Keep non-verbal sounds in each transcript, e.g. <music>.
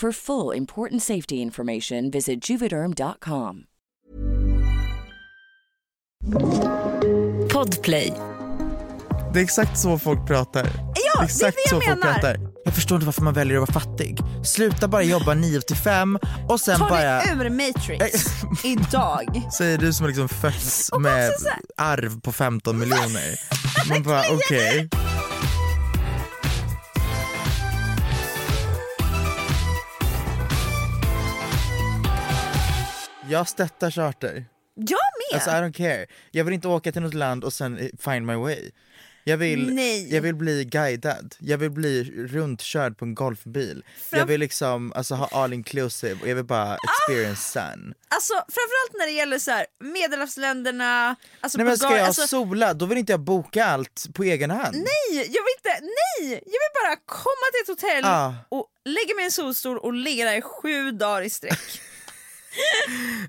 For full important safety information, visit juvederm.com. Podplay. Det är exakt så folk pratar. Ja, exakt det är det jag så folk menar. pratar. Jag förstår inte varför man väljer att vara fattig. Sluta bara jobba 9 till 5 och sen Ta bara... dig ur Matrix <laughs> idag. Säger du som har liksom fötts med så arv på 15 miljoner. Man bara okej. Jag stöttar charter. Jag med! Alltså I don't care. Jag vill inte åka till något land och sen find my way. Jag vill, Nej. jag vill bli guidad, jag vill bli runtkörd på en golfbil. Jag vill liksom alltså, ha all inclusive och jag vill bara experience sun. Alltså framförallt när det gäller så här, medelhavsländerna, alltså Nej men ska jag alltså, sola, då vill inte jag boka allt på egen hand. Nej, jag vill inte, nej! Jag vill bara komma till ett hotell Ah. och lägga mig i en solstol och ligga där i sju dagar i sträck.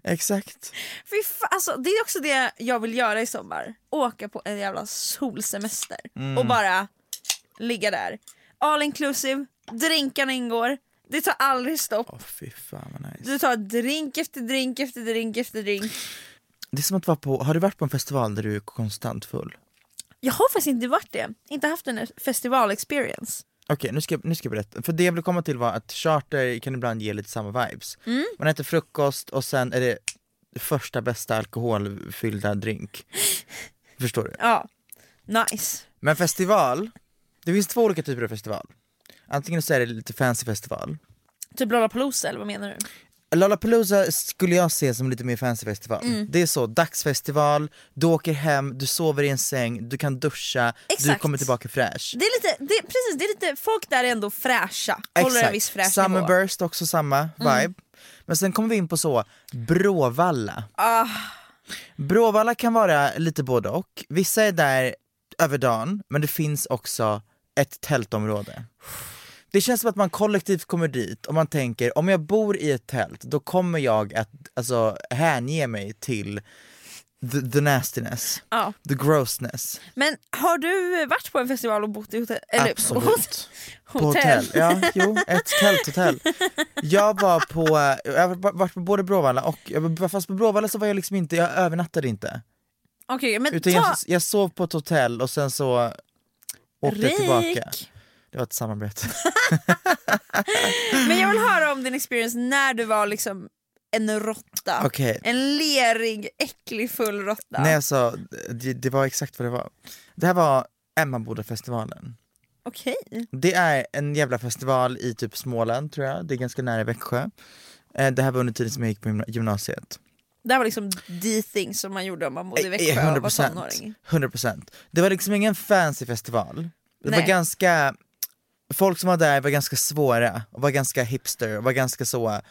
Exakt. Fy fa- alltså, det är också det jag vill göra i sommar. Åka på en jävla solsemester Mm. och bara ligga där. All inclusive, drinkarna ingår, det tar aldrig stopp. Åh fy fan vad nice. Du tar drink efter drink efter drink efter drink. Det är som att vara på, har du varit på en festival där du är konstant full? Jag har faktiskt inte varit det, inte haft en festival experience. Okej nu, ska, jag- nu ska jag berätta, för det jag ville komma till var att charter kan ibland ge lite samma vibes. Mm. Man äter frukost och sen är det första bästa alkoholfyllda drink. <laughs> Förstår du? Ja, nice. Men festival, det finns två olika typer av festival. Antingen så är det lite fancy festival. Typ Lollapalooza eller vad menar du? Lollapalooza skulle jag se som lite mer fancy festival. Mm. Det är så, dagsfestival, du åker hem, du sover i en säng, du kan duscha, du Exakt. kommer tillbaka fräsch. Det är lite, det, precis, det är lite, folk där är ändå fräscha, håller en viss fräsch nivå. Mm. Summerburst också samma vibe. Men sen kommer vi in på så, Bråvalla. Ah, Bråvalla kan vara lite både och. Vissa är där över dagen, men det finns också ett tältområde. Det känns som att man kollektivt kommer dit och man tänker om jag bor i ett tält då kommer jag att alltså, hänge mig till the, the nastiness, ja. the grossness. Men har du varit på en festival och bott i hotell? Eller, Absolut. <laughs> På hotell. hotell. Ja, jo, ett tälthotell. Jag var på, jag har varit på både Bråvalla och, fast på Bråvalla så var jag liksom inte, jag övernattade inte. Okej, men Utan ta... jag, jag sov på ett hotell och sen så åkte jag tillbaka. Det var ett samarbete. Men jag vill höra om din experience när du var liksom en råtta. Okej. En lerig, äcklig, full råtta. Nej alltså, det, det var exakt vad det var. Det här var Emmabodafestivalen. Okej. Det är en jävla festival i typ Småland tror jag, det är ganska nära Växjö. Eh, Det här var under tiden som jag gick på gymna- gymnasiet. Det här var liksom the thing som man gjorde om man bodde i Eh, Växjö och var 100%. tonåring. 100%. Det var liksom ingen fancy festival. Det var Nej. ganska, folk som var där var ganska svåra, och var ganska hipster, och var ganska så,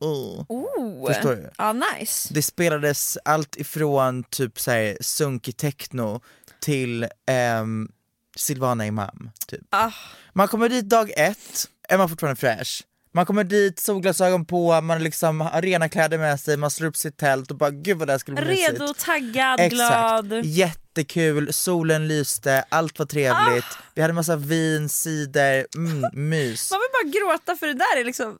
oh. Förstår du? Ja, nice. Det spelades allt ifrån typ såhär sunkig techno till ehm, Silvana Imam. Typ. Ah. Man kommer dit dag ett, är man fortfarande fräsch. Man kommer dit, solglasögon på, man liksom har rena kläder med sig, man slår upp sitt tält och bara gud vad det här skulle bli mysigt. Redo, taggad, Exakt. glad. Jättekul, solen lyste, allt var trevligt. Ah. Vi hade massa vin, cider, mm, mys. Man vill bara gråta för det där är liksom...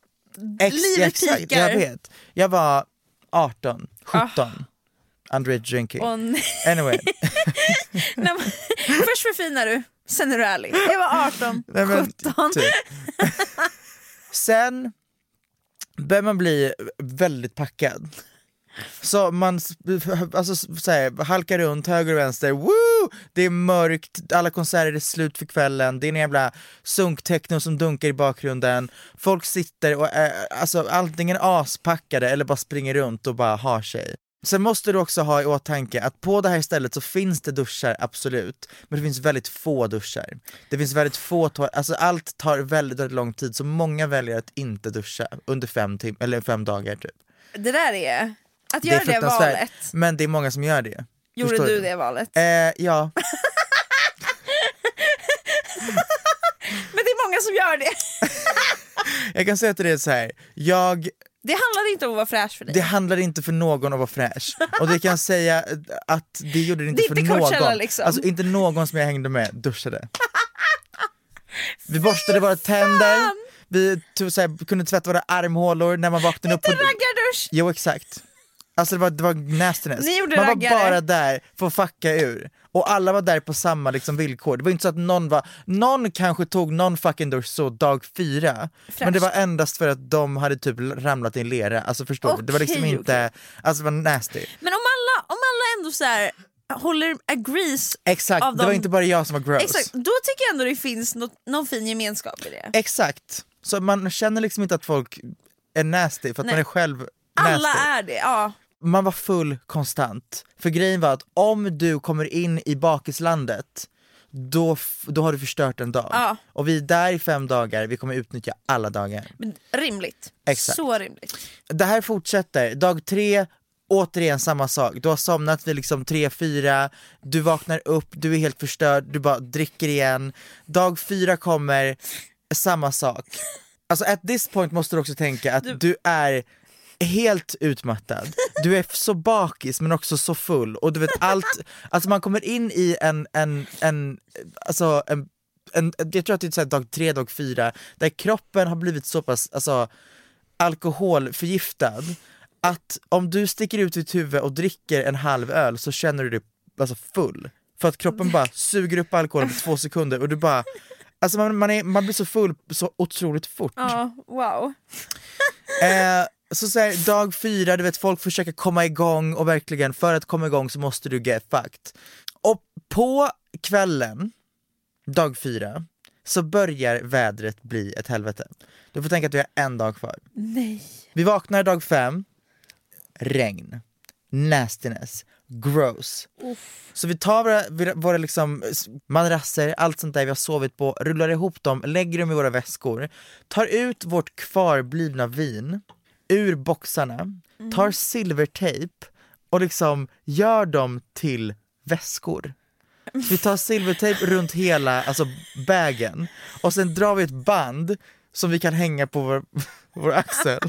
Ex- livet exakt, pikar. jag vet. Jag var 18, 17. Underage drinking. Och nej, Anyway. <laughs> nej, men- först förfinar du, sen är du ärlig. Jag var 18, Nej, men, 17. typ. <laughs> Sen börjar man bli väldigt packad. Så man alltså, så här, halkar runt höger och vänster, woo! det är mörkt, alla konserter är slut för kvällen, det är en jävla sunktechno som dunkar i bakgrunden, folk sitter och är alltså, antingen aspackade eller bara springer runt och bara har sig. Sen måste du också ha i åtanke att på det här stället så finns det duschar, absolut, men det finns väldigt få duschar. Det finns väldigt få toaletter, alltså allt tar väldigt, väldigt lång tid så många väljer att inte duscha under fem, tim- eller fem dagar typ. Det där är... Att Det göra är det, fruktansvärt, valet. men det är många som gör det. Gjorde Förstår du det valet? Eh, ja, <laughs> Men det är många som gör det. jag kan säga till dig så här. jag Det handlar inte om att vara fräsch för dig. det handlar inte för någon att vara fräsch. Och det kan jag säga att det gjorde det inte Det för inte någon. liksom. Alltså inte någon som jag hängde med duschade. <laughs> Vi borstade våra tänder, vi tog, så här, kunde tvätta våra armhålor när man vaknade upp. Inte på- raggardusch! Jo exakt. Alltså det var, det var nastiness. Man var bara där för att fucka ur. Och alla var där på samma liksom, villkor. Det var inte så att någon var, någon kanske tog någon fucking dusch så dag fyra, men det var endast för att de hade typ ramlat i en lera. Alltså förstår du? Det var liksom inte, alltså det var nasty. Men om alla, om alla ändå så här håller agrees Exakt, av det var dem- inte bara jag som var gross. Exakt, då tycker jag ändå det finns något, någon fin gemenskap i det. Exakt. Så man känner liksom inte att folk är nasty för att Nej. man är själv Alla nasty. är det, ja. Man var full konstant. För grejen var att om du kommer in i bakislandet, då, då har du förstört en dag. Ja. Och vi är där i fem dagar, vi kommer utnyttja alla dagar. Men rimligt. Exakt. Så rimligt. Det här fortsätter, dag tre, återigen samma sak. Du har somnat vid liksom tre, fyra, du vaknar upp, du är helt förstörd, du bara dricker igen. Dag fyra kommer, samma sak. Alltså at this point måste du också tänka att du, är helt utmattad, du är så bakis men också så full och du vet allt, alltså man kommer in i en, en, en alltså en, en jag tror att det är så dag tre, dag fyra, där kroppen har blivit så pass, alltså alkoholförgiftad att om du sticker ut ditt huvud och dricker en halv öl så känner du dig alltså full. För att kroppen bara suger upp alkoholen på två sekunder och du bara Alltså man, man, är, man blir så full så otroligt fort. Ja, wow. Eh, så, så här, dag fyra, du vet folk försöker komma igång och verkligen för att komma igång så måste du get fucked. Och på kvällen, dag fyra, så börjar vädret bli ett helvete. Du får tänka att vi har en dag kvar. Nej. Vi vaknar dag fem, regn, nastiness, gross. Så vi tar våra, våra liksom madrasser, allt sånt där vi har sovit på, rullar ihop dem, lägger dem i våra väskor, tar ut vårt kvarblivna vin ur boxarna, tar silvertejp och liksom gör dem till väskor. Så vi tar silvertejp runt hela alltså bagen och sen drar vi ett band som vi kan hänga på vår, <laughs> vår axel.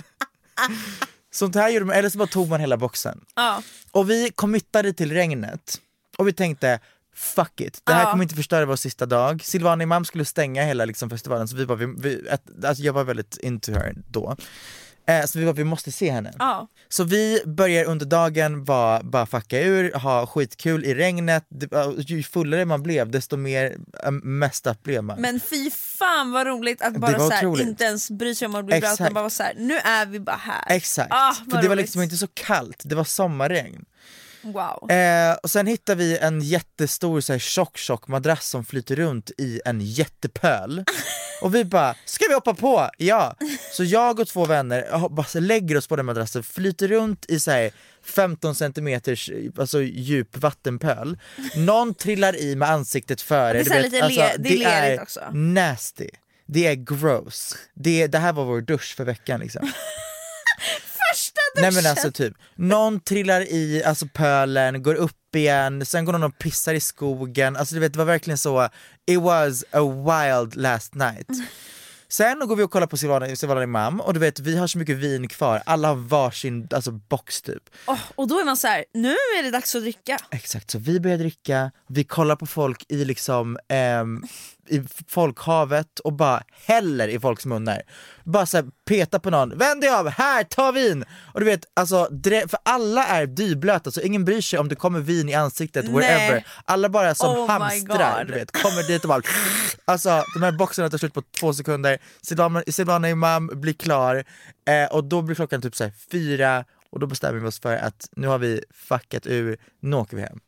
Sånt här gjorde man, eller så bara tog man hela boxen. Ja. Och vi committade till regnet och vi tänkte fuck it, det här Ja. kommer inte förstöra vår sista dag. Silvana Imam skulle stänga hela liksom, festivalen så vi bara, vi, vi, alltså jag var väldigt into her då. Eh, så vi bara, vi måste se henne. Ja. Så vi börjar under dagen bara, bara fucka ur, ha skitkul i regnet, ju fullare man blev desto mer uh, messed up blev man. Men fy fan vad roligt att bara så här, inte ens bry sig om att bli bra Exakt. utan bara vara så här, nu är vi bara här. Exakt, Ah, för det var liksom inte så kallt, det var sommarregn. Wow. Eh, och sen hittar vi en jättestor så här, tjock tjock madrass som flyter runt i en jättepöl. <laughs> Och vi bara, ska vi hoppa på? Ja! Så jag och två vänner bara lägger oss på den madrassen, flyter runt i så här, 15 centimeters alltså, djup vattenpöl. Någon trillar i med ansiktet före. Det är vet, lite alltså, le- det är det är lerigt också. nasty. Det är gross. Det, det här var vår dusch för veckan liksom. <laughs> Första Nej men alltså typ, någon trillar i alltså pölen, går upp igen, sen går någon och pissar i skogen, alltså du vet det var verkligen så, it was a wild last night. Sen går vi och kollar på Silvana, Silvana Imam och du vet vi har så mycket vin kvar, alla har varsin alltså, box typ. Åh, och då är man så här: nu är det dags att dricka. Exakt, så vi börjar dricka, vi kollar på folk i liksom ehm, i folkhavet och bara häller i folks munnar. Bara så här, peta på någon, vänd dig av, här, ta vin! Och du vet, alltså, för alla är dyblöta så ingen bryr sig om det kommer vin i ansiktet Nej. wherever. Alla bara som Oh hamstrar, du vet, kommer dit och bara <laughs> Alltså de här boxarna tar slut på två sekunder, Silvana, Imam blir klar eh, och då blir klockan typ så här fyra och då bestämmer vi oss för att nu har vi fuckat ur, nu åker vi hem.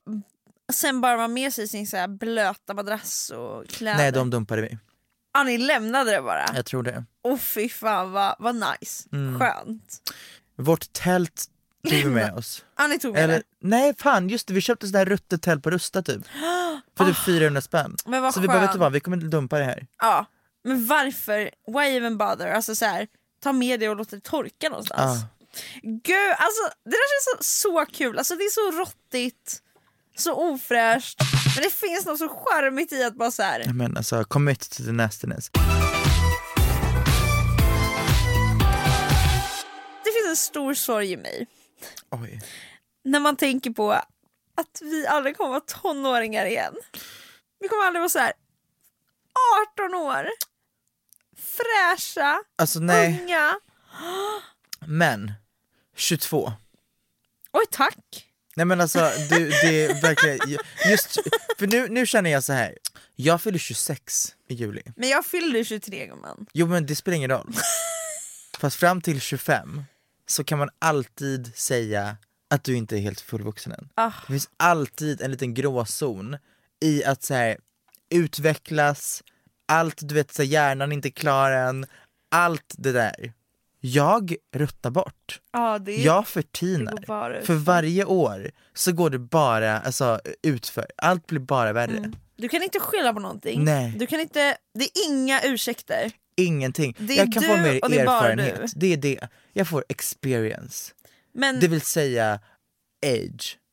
Sen bara man med sig sin så här blöta madrass och kläder. Nej de dumpade vi, Ja ni lämnade det bara? jag tror det. Åh fy fan vad, vad nice, Mm. skönt. Vårt tält tog vi med oss. Ja ni tog med Eller, det. nej fan just det, vi köpte sådär ruttet tält på Rusta typ. <gasps> För typ 400 spänn. Men vad Så vi bara, vet du skönt. vad, vi kommer dumpa det här. Ja, men varför, why even bother? Alltså så här, ta med det och låt det torka någonstans. Ja. Gud, alltså det där känns så, så kul, alltså det är så råttigt, så ofräscht, men det finns något så charmigt i att bara så här. Men alltså, commit to the nastiness. det finns en stor sorg i mig Oj. när man tänker på att vi aldrig kommer vara tonåringar igen. Vi kommer aldrig vara så här 18 år, fräscha, Alltså unga. <gasps> men 22. Oj tack! Nej men alltså, du, det är verkligen, just, för nu, nu känner jag så här. jag fyller 26 i juli. Men jag fyllde 23 gumman. Jo men det spelar ingen roll. Fast fram till 25 så kan man alltid säga att du inte är helt fullvuxen än. Ah. Det finns alltid en liten gråzon i att så här, utvecklas, allt du vet, så här, hjärnan är inte klar än, allt det där. Jag ruttar bort. Ja, det är... Jag förtinar. bara. För varje år så går det bara alltså, utför, allt blir bara värre. Mm. Du kan inte skylla på någonting. Nej. Du kan inte, det är inga ursäkter. Ingenting. Det är jag kan få du mer och det är bara erfarenhet. du. Det är det. Jag får experience. Men Det vill säga age. <laughs>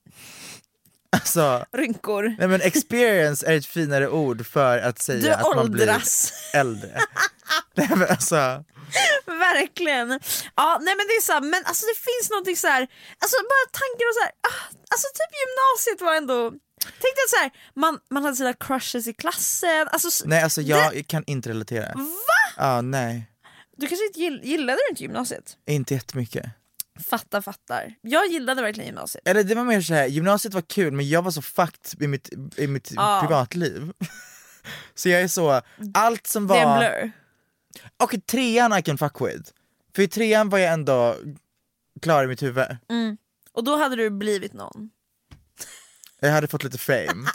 Alltså, rynkor. nej men experience är ett finare ord för att säga Du att man blir åldras. äldre. <laughs> nej men alltså, <laughs> Verkligen. Ja, nej men det är så här, men alltså det finns någonting så här, alltså bara tanken och så här, ah, alltså typ gymnasiet var ändå Tänk dig att så här, man, man hade sina crushes i klassen, alltså, nej alltså jag kan inte relatera. Va? Ja, nej. Du kanske inte gill, gillade du inte gymnasiet? Inte jättemycket. Fattar fattar. Jag gillade verkligen gymnasiet. Eller det var mer så här, gymnasiet var kul men jag var så fucked i mitt, i mitt Ja. privatliv. <laughs> så jag är så, allt som Det är en var... blur. Och i trean I can fuck with. För i trean var jag ändå klar i mitt huvud. Och då hade du blivit någon. Jag hade fått lite fame.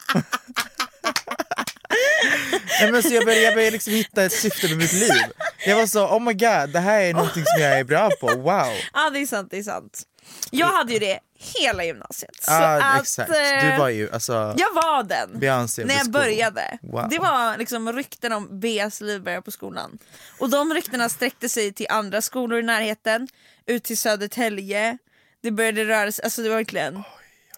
Nej, men så jag började, jag började liksom hitta ett syfte med mitt liv. Jag var så, oh my god, det här är någonting som jag är bra på, wow. Ja det är sant, det är sant. Jag hade ju det hela gymnasiet. Så Ja att, exakt, eh, du var ju alltså Jag var den. Beyoncé när jag började. Wow. Det var liksom rykten om Beas liv började på skolan. Och de ryktena sträckte sig till andra skolor i närheten, ut till Södertälje. Det började röra sig, alltså det var verkligen...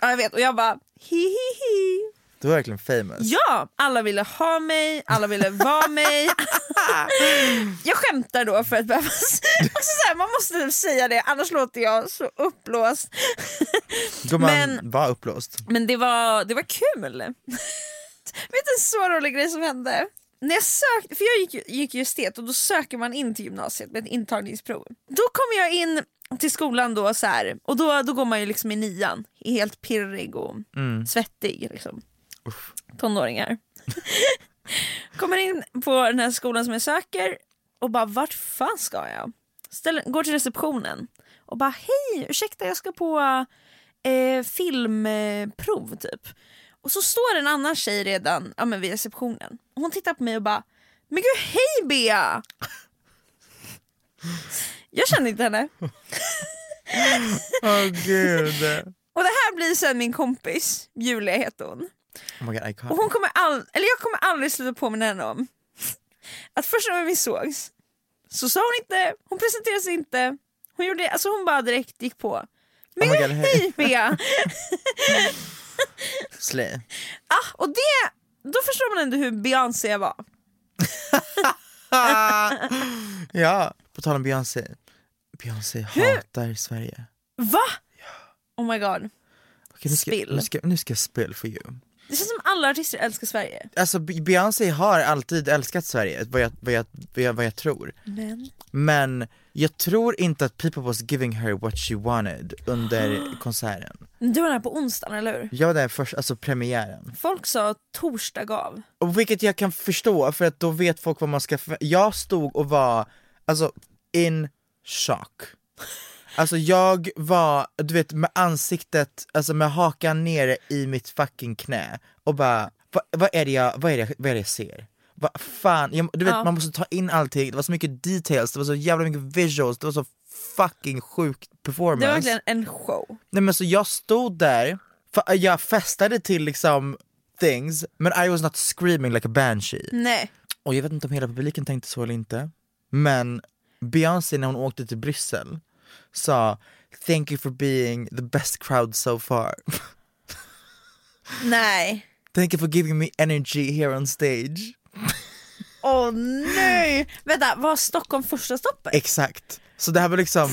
Ja jag vet, och jag bara hi hi hi. Du var verkligen famous. Ja, alla ville ha mig, alla ville vara <laughs> mig. jag skämtar då för att behöva... Också så här, man måste säga det, annars låter jag så uppblåst. Gumman men- var uppblåst. Men det var, det var kul. Vet du en så rolig grej som hände? När jag sökte, för jag gick, ju- gick ju estet och då söker man in till gymnasiet med ett intagningsprov. Då kom jag in till skolan då så här, och då, då går man ju liksom i nian, helt pirrig och svettig. Liksom. Tonåringar. <laughs> Kommer in på den här skolan som jag söker och bara vart fan ska jag? Ställer, går till receptionen och bara hej ursäkta jag ska på eh, filmprov typ. Och så står en annan tjej redan ja, men vid receptionen. Och hon tittar på mig och bara Men gud hej Bea! Jag kände inte henne. <laughs> Åh gud. Och det här blir sen min kompis, Julia heter hon. Oh God. Och hon kommer all, eller jag kommer aldrig sluta påminna henne om att första gången vi sågs så sa hon inte, hon presenterade sig inte, hon, gjorde, alltså hon bara direkt gick på. Men Oh God, hej Bea! <laughs> Slay. ah, och det, då förstår man ändå hur Beyoncé var. <laughs> Ja, på tal om Beyoncé. Beyoncé hatar Sverige. Va? Oh my god. Okej, nu, ska, nu, ska, nu ska jag spill for you. Det känns som alla artister älskar Sverige. Alltså Be- Beyoncé har alltid älskat Sverige, vad jag, vad, jag, vad, jag, vad jag tror. Men Men jag tror inte att people was giving her what she wanted under <gasps> konserten. du var där på onsdagen eller hur? Jag var där först, alltså premiären. Folk sa torsdag gav. Och vilket jag kan förstå för att då vet folk vad man ska förvä- Jag stod och var, alltså in shock. <laughs> Alltså jag var, du vet med ansiktet, alltså med hakan nere i mitt fucking knä och bara, vad, vad, är, det jag, vad, är, det, vad är det jag ser? Vad fan, jag, du vet Ja. man måste ta in allting, det var så mycket details, det var så jävla mycket visuals, det var så fucking sjuk performance. Det var verkligen en show. Nej men så jag stod där, för jag festade till liksom things, men I was not screaming like a banshee. Nej. Och jag vet inte om hela publiken tänkte så eller inte, men Beyoncé när hon åkte till Bryssel sa Thank you for being the best crowd so far. Nej. Thank you for giving me energy here on stage. Åh nej! Vänta, var Stockholm första stoppet? Exakt. Så det här var liksom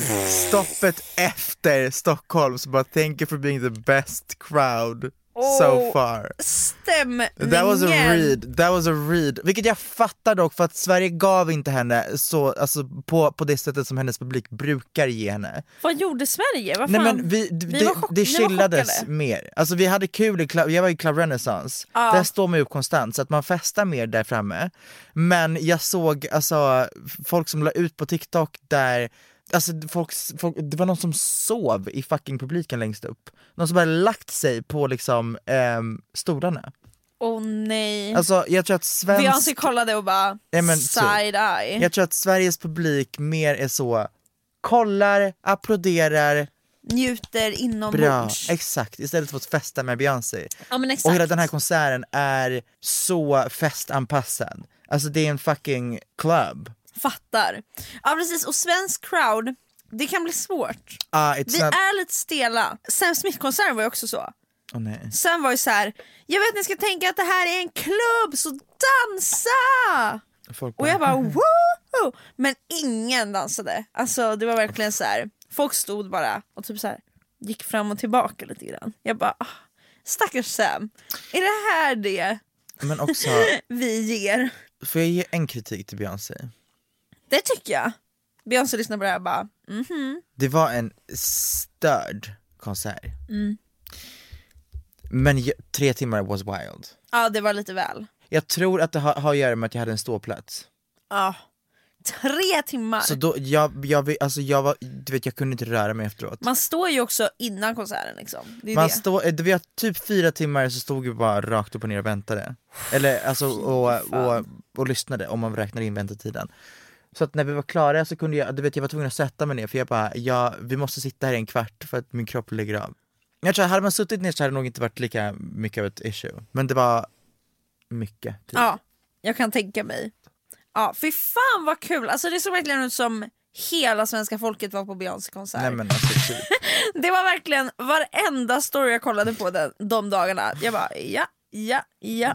stoppet efter Stockholm, så bara thank you for being the best crowd so far. Stämningen! That was a read, that was a read. Vilket jag fattar dock för att Sverige gav inte henne så, alltså på, på det sättet som hennes publik brukar ge henne. Vad gjorde Sverige? Vad Nej fan? men vi, Vi det, chillades mer. Alltså vi hade kul, i jag var i Club Renaissance, Ja. där står man upp konstant så att man festar mer där framme. Men jag såg alltså folk som la ut på TikTok där Alltså folk, folk, det var någon som sov i fucking publiken längst upp. Någon som bara lagt sig på liksom ehm, stolarna. Åh nej. Alltså jag tror att svensk... Beyoncé kollade och bara Nej, men typ. side eye. Jag tror att Sveriges publik mer är så, kollar, applåderar, Njuter bra, inombords. exakt, istället för att festa med Beyoncé. Ja men exakt. Och hela den här konserten är så festanpassad. Alltså det är en fucking club. Fattar. Ja precis, och svensk crowd, det kan bli svårt. It's Vi not... är lite stela. Sam Smith-konserten var ju också så. Åh nej. Sen var ju så här. jag vet ni ska tänka att det här är en klubb, så dansa! Folk Och jag bara woo! Men ingen dansade. Alltså det var verkligen så här. folk stod bara och typ så här gick fram och tillbaka lite grann. Jag bara, ah, stackars Sam. Är det här det Men också, <laughs> vi ger? får jag ge en kritik till Beyoncé? Det tycker jag. Beyoncé lyssnar på det här och bara, mhm. Det var en störd konsert. Mm. Men tre timmar was wild. Ja det var lite väl. Jag tror att det har, har att göra med att jag hade en ståplats. Ja. Tre timmar. Så då, jag, jag, alltså jag var, du vet jag kunde inte röra mig efteråt. Man står ju också innan konserten liksom. Det Man det. stod, eh, vi har typ fyra timmar så stod vi bara rakt upp och ner och väntade. Eller alltså och, och, fan. och lyssnade om man räknar in väntetiden. Så att när vi var klara så kunde jag, du vet jag var tvungen att sätta mig ner för jag bara, ja, vi måste sitta här i en kvart för att min kropp lägger av. Jag tror hade man suttit ner så hade det nog inte varit lika mycket av ett issue. Men det var mycket. Typ. Ja, jag kan tänka mig. Ja, fy fan vad kul! Alltså det såg verkligen ut som hela svenska folket var på Beyoncé konsert. Nej men alltså typ. <laughs> Det var verkligen varenda story jag kollade på den, de dagarna. Jag bara ja, ja, ja.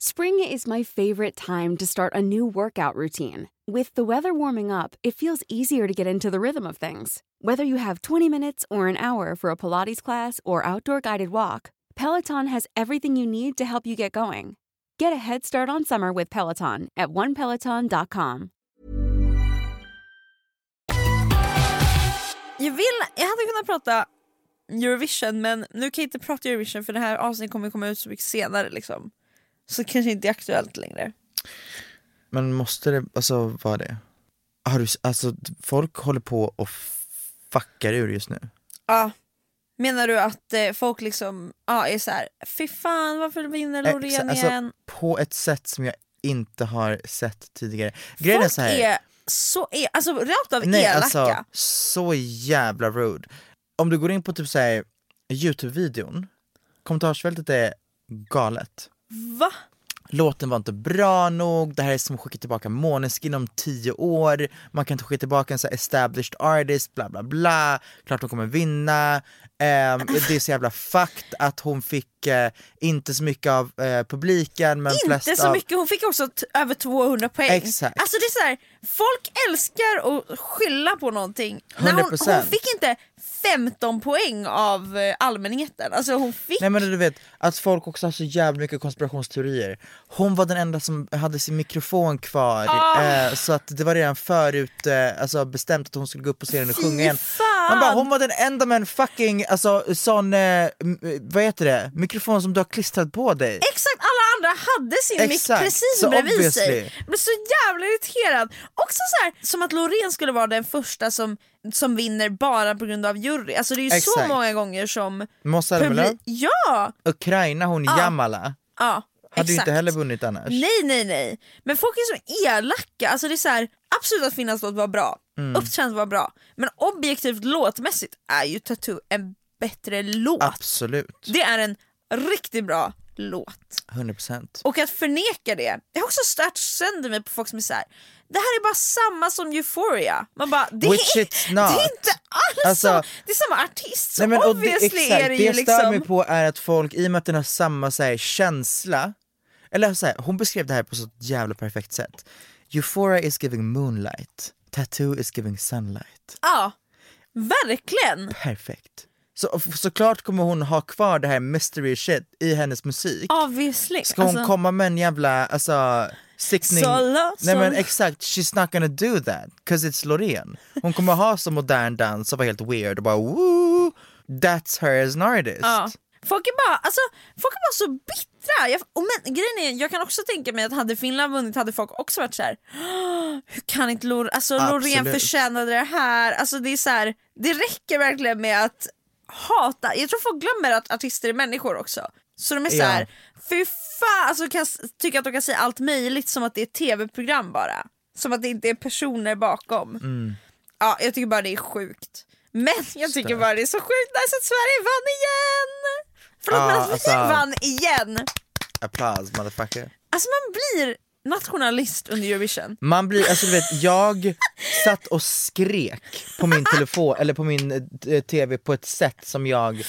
Spring is my favorite time to start a new workout routine. With the weather warming up, it feels easier to get into the rhythm of things. Whether you have 20 minutes or an hour for a Pilates class or outdoor guided walk, Peloton has everything you need to help you get going. Get a head start on summer with Peloton at onepeloton.com. Jag, vill, jag hade kunnat prata Eurovision men nu kan jag inte prata Eurovision för det här avsnittet kommer komma ut så mycket senare liksom. Så kanske inte är aktuellt längre. Men måste det alltså vara det? Har du, alltså folk håller på och fuckar ur just nu. Ja. Menar du att eh, folk liksom ja, är så här, fy fan varför vinner Loreen så- alltså, igen? På ett sätt som jag inte har sett tidigare. Grejen är Folk så här, är så, är, alltså rakt av nej elaka. alltså så jävla rude. Om du går in på typ såhär Youtube-videon, kommentarsfältet är galet. Va? Låten var inte bra nog, det här är som att skicka tillbaka Måneskin om tio år, man kan inte skicka tillbaka en så här established artist, bla bla bla, klart hon kommer vinna. Ehm, <clears throat> det är så jävla fucked att hon fick eh, inte så mycket av eh, publiken men flest Inte så av... mycket, hon fick också över 200 poäng. Exakt. Alltså det är så här, folk älskar att skylla på någonting. När hon, 100%. hon fick inte 15 poäng av eh, allmänheten, alltså hon fick... Nej men du vet, att folk också har så jävla mycket konspirationsteorier. Hon var den enda som hade sin mikrofon kvar, Ah. eh, så att det var redan förut eh, alltså bestämt att hon skulle gå upp på scenen och Fy sjunga igen. Man bara, hon var den enda med en fucking, alltså sån, eh, vad heter det, mikrofon som du har klistrat på dig. Exakt, andra hade sin mick precis så bredvid obviously. sig. Jag blev så jävla irriterad. Också så här, som att Loreen skulle vara den första som, som vinner bara på grund av jury. Alltså det är ju så Exakt. många gånger som... Publi- Ja! Ukraina, hon Ja. Jamala, ja hade ju exakt. inte heller vunnit annars. Nej nej nej, men folk är så elaka, alltså det är så här, absolut att Finlands låt var bra, Mm. uppträdandet var bra, men objektivt låtmässigt är ju Tattoo en bättre låt. Absolut, Det är en riktigt bra låt. 100%. Och att förneka det, jag har också stört sönder mig på folk som är så här. det här är bara samma som Euphoria. Man bara, det, Which är, it's det not. är inte alls Alltså- så, det är samma artist, så Nej, men, och det, obviously exakt, är det det ju jag stör mig liksom... på är att folk, i och med att den har samma så här, känsla, eller så här, hon beskrev det här på så jävla perfekt sätt. Euphoria is giving moonlight, tattoo is giving sunlight. Ja, verkligen! Perfekt. Så, såklart kommer hon ha kvar det här mystery shit i hennes musik. Obviously. Ska hon alltså, komma med en jävla, alltså, sickning... Solo, Nej men exakt, she's not gonna do that, cause it's Loreen. Hon kommer ha så modern dans och vara helt weird och bara woo, that's her as an artist. Ja. Folk är bara, alltså, folk är bara så bittra. Jag, och men, grejen är, jag kan också tänka mig att hade Finland vunnit hade folk också varit så här. "Åh, hur kan inte Lor alltså, Loreen förtjänade det här? Alltså, det, är så här, det räcker verkligen med att hata. Jag tror folk glömmer att artister är människor också. Så de är så Ja. här, fy fan, alltså, kan tycka att de kan säga allt möjligt som att det är ett tv-program bara. Som att det inte är personer bakom. Mm. Ja, jag tycker bara det är sjukt. Men jag tycker bara det är så sjukt nice att Sverige vann igen! Förlåt Ja, men att vi alltså- vann igen! Applause motherfucker. Alltså man blir nationalist under Eurovision. Man blir, alltså du vet, jag satt och skrek på min telefon, eller på min eh, tv på ett sätt som jag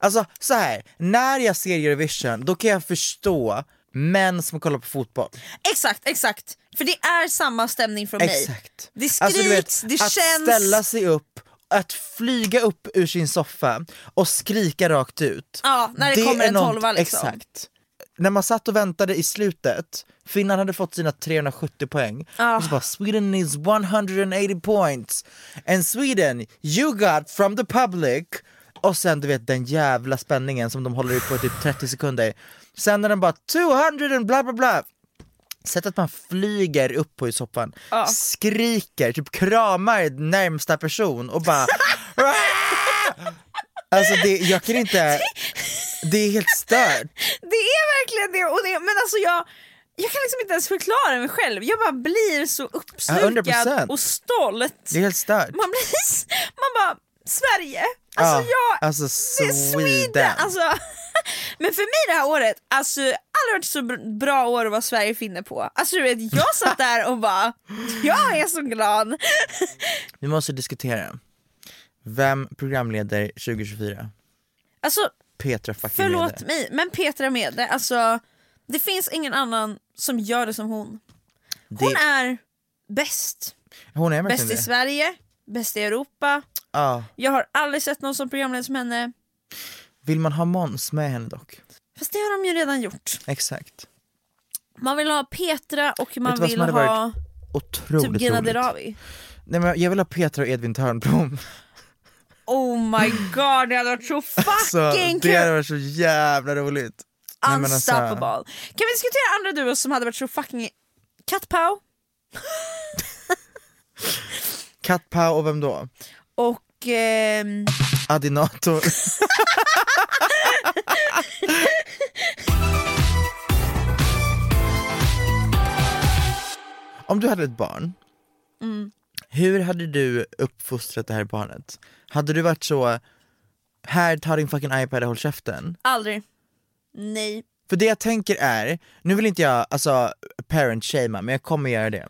Alltså så här, när jag ser Eurovision då kan jag förstå män som kollar på fotboll. Exakt, exakt. För det är samma stämning från mig. Exakt. Det skriks, Alltså, du vet, det att känns. ställa sig upp att flyga upp ur sin soffa och skrika rakt ut. Ja, när det kommer är en något- tolva liksom. Exakt. När man satt och väntade i slutet, Finland hade fått sina 370 poäng, Ja. och så bara Sweden needs 180 points, and Sweden you got from the public, och sen du vet den jävla spänningen som de håller i på typ 30 sekunder, sen när den bara 200 and bla bla bla, Sättet man flyger upp på i soffan, Ja. skriker, typ kramar närmsta person och bara <laughs> Alltså det, jag kan inte, det är helt stört. Det är verkligen det, och det men alltså jag jag kan liksom inte ens förklara mig själv, jag bara blir så uppslukad 100%. och stolt. Det är helt stört. Man blir, man bara, Sverige, alltså Ja, jag, alltså Sweden. Sweden. Alltså, <laughs> men för mig det här året, alltså aldrig varit så br- bra år att vara Sverige-finne på. Alltså du vet, jag satt där och bara, jag är så glad. Vi måste diskutera. Vem programleder 2024? Alltså Petra fucking förlåt Mede. mig, men Petra Mede, alltså det finns ingen annan som gör det som hon. Hon Det- är bäst. Hon är Bäst i det. Sverige, bäst i Europa. Ja. Jag har aldrig sett någon som programledare som henne. Vill man ha Måns med henne dock? Fast det har de ju redan gjort. Exakt. Man vill ha Petra och man vill ha varit Otroligt typ Gina. Dirawi. Nej, men jag vill ha Petra och Edvin Törnblom. Oh my god, det hade varit så <laughs> Så fucking det hade kul! varit så jävla roligt. Nej, alltså- Unstoppable. Kan vi diskutera andra duos som hade varit så fucking... Cat Pau <laughs> Kat Pau och vem då? och... ehm, Adinator. <laughs> Om du hade ett barn, Mm. hur hade du uppfostrat det här barnet? Hade du varit så, här ta din fucking iPad och håll käften? aldrig. Nej. För det jag tänker är, nu vill inte jag alltså parent shamea men jag kommer göra det.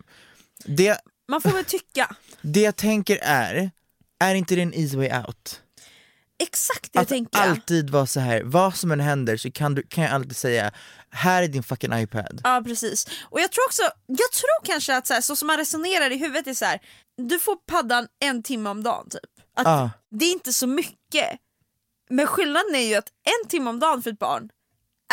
Det, Man får väl tycka. <laughs> det jag tänker är, är inte det en easy way out? Exakt det jag Att tänker. alltid vara så här. vad som än händer så kan, du, kan jag alltid säga, här är din fucking iPad. Ja precis. Och jag tror också, jag tror kanske att så, här, så som man resonerar i huvudet är så här. du får paddan en timme om dagen typ. Att Ja. Det är inte så mycket. Men skillnaden är ju att en timme om dagen för ett barn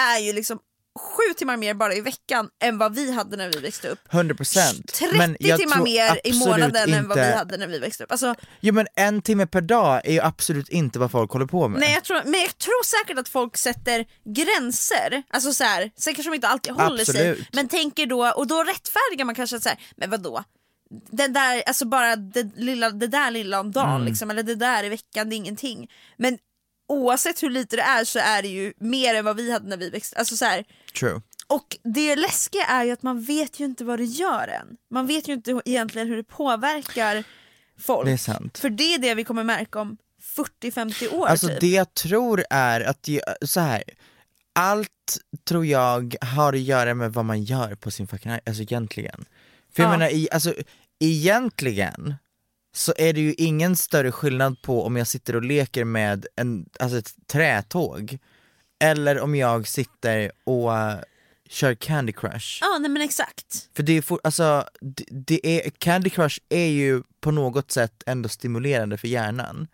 är ju liksom sju timmar mer bara i veckan än vad vi hade när vi växte upp. 100% 30 men jag timmar mer i månaden än vad vi inte- hade när vi växte upp. Alltså, Jo men en timme per dag är ju absolut inte vad folk håller på med. nej, jag tror, men jag tror säkert att folk sätter gränser, alltså så här, sen kanske de inte alltid håller sig, Absolut. men tänker då, och då rättfärdigar man kanske att så här, men vadå? Den där, alltså bara det, lilla, det där lilla om dagen Mm. liksom, eller det där i veckan, det är ingenting. Men oavsett hur lite det är så är det ju mer än vad vi hade när vi växte alltså så här, True. Och det läskiga är ju att man vet ju inte vad det gör än. Man vet ju inte egentligen hur det påverkar folk. Det är sant. För det är det vi kommer märka om 40-50 år Alltså typ. det jag tror är att, så här. allt tror jag har att göra med vad man gör på sin fucking alltså egentligen. För jag Ja. menar, i, alltså, egentligen så är det ju ingen större skillnad på om jag sitter och leker med en, alltså ett trätåg eller om jag sitter och eh, kör Candy Crush. Ja nej men exakt. För det är, for, alltså, det, det är, Candy Crush är ju på något sätt ändå stimulerande för hjärnan.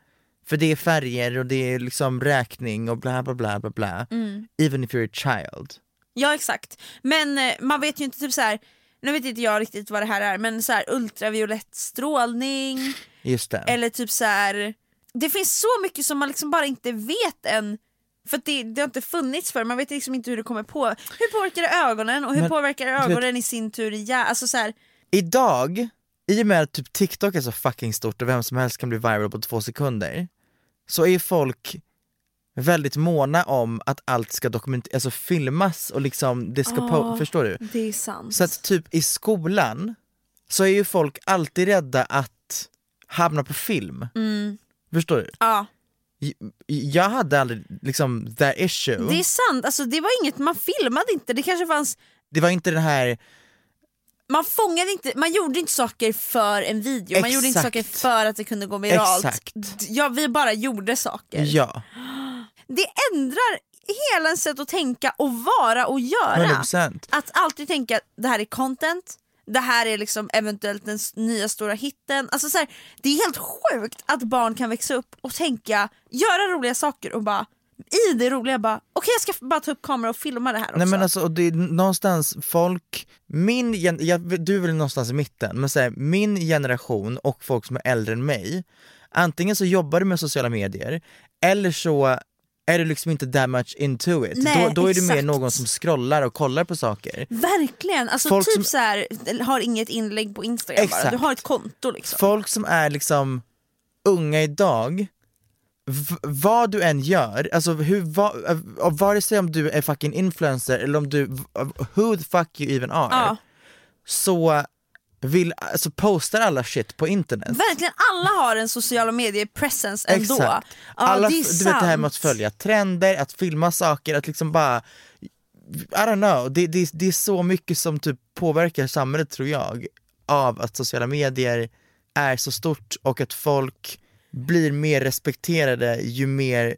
För det är färger och det är liksom räkning och bla bla bla bla bla. Mm. Even if you're a child. Ja exakt. Men eh, man vet ju inte typ så här. Nu vet inte jag riktigt vad det här är men så här ultraviolett strålning Just det. eller typ så här. det finns så mycket som man liksom bara inte vet än för det, det har inte funnits för man vet liksom inte hur det kommer på. Hur påverkar det ögonen och hur Men, påverkar du vet- ögonen i sin tur i hjärnan? Alltså så här, Idag, i och med att typ TikTok är så fucking stort och vem som helst kan bli viral på två sekunder, så är ju folk väldigt måna om att allt ska dokumenteras, alltså filmas och liksom det ska Ja. förstår du? det är sant. Så att typ i skolan så är ju folk alltid rädda att hamna på film. Mm. Förstår du? Ja. Jag hade aldrig liksom that issue. Det är sant, alltså, det var inget, man filmade inte, det kanske fanns Det var inte den här, man fångade inte, man gjorde inte saker för en video, man gjorde inte Exakt. saker för att det kunde gå viralt. Exakt. Ja, vi bara gjorde saker. ja, Det ändrar hela ens sätt att tänka och vara och göra. 100%. Att alltid tänka det här är content, det här är liksom eventuellt den nya stora hitten. Alltså så här, det är helt sjukt att barn kan växa upp och tänka, göra roliga saker och bara i det roliga bara, okej jag ska bara ta upp kamera och filma det här också. Nej men alltså det är någonstans folk, min, jag, du är väl någonstans i mitten, men så här, min generation och folk som är äldre än mig, antingen så jobbar du med sociala medier, eller så är du liksom inte that much into it. Nej, då, då är du mer exakt. någon som scrollar och kollar på saker. Verkligen, alltså Folk typ som- så här, har inget inlägg på Instagram bara, Exakt. du har ett konto liksom. Folk som är liksom unga idag, v- vad du än gör, alltså hur, va, uh, vare sig om du är fucking influencer eller om du, who the fuck you even are, Ja. så vill, alltså postar alla shit på internet. Verkligen, alla har en sociala medier presence ändå. Exakt. Ja, Alla, det är du vet det här med att sant. följa trender, att filma saker, att liksom bara I don't know, det, det, det är så mycket som typ påverkar samhället tror jag av att sociala medier är så stort och att folk blir mer respekterade ju mer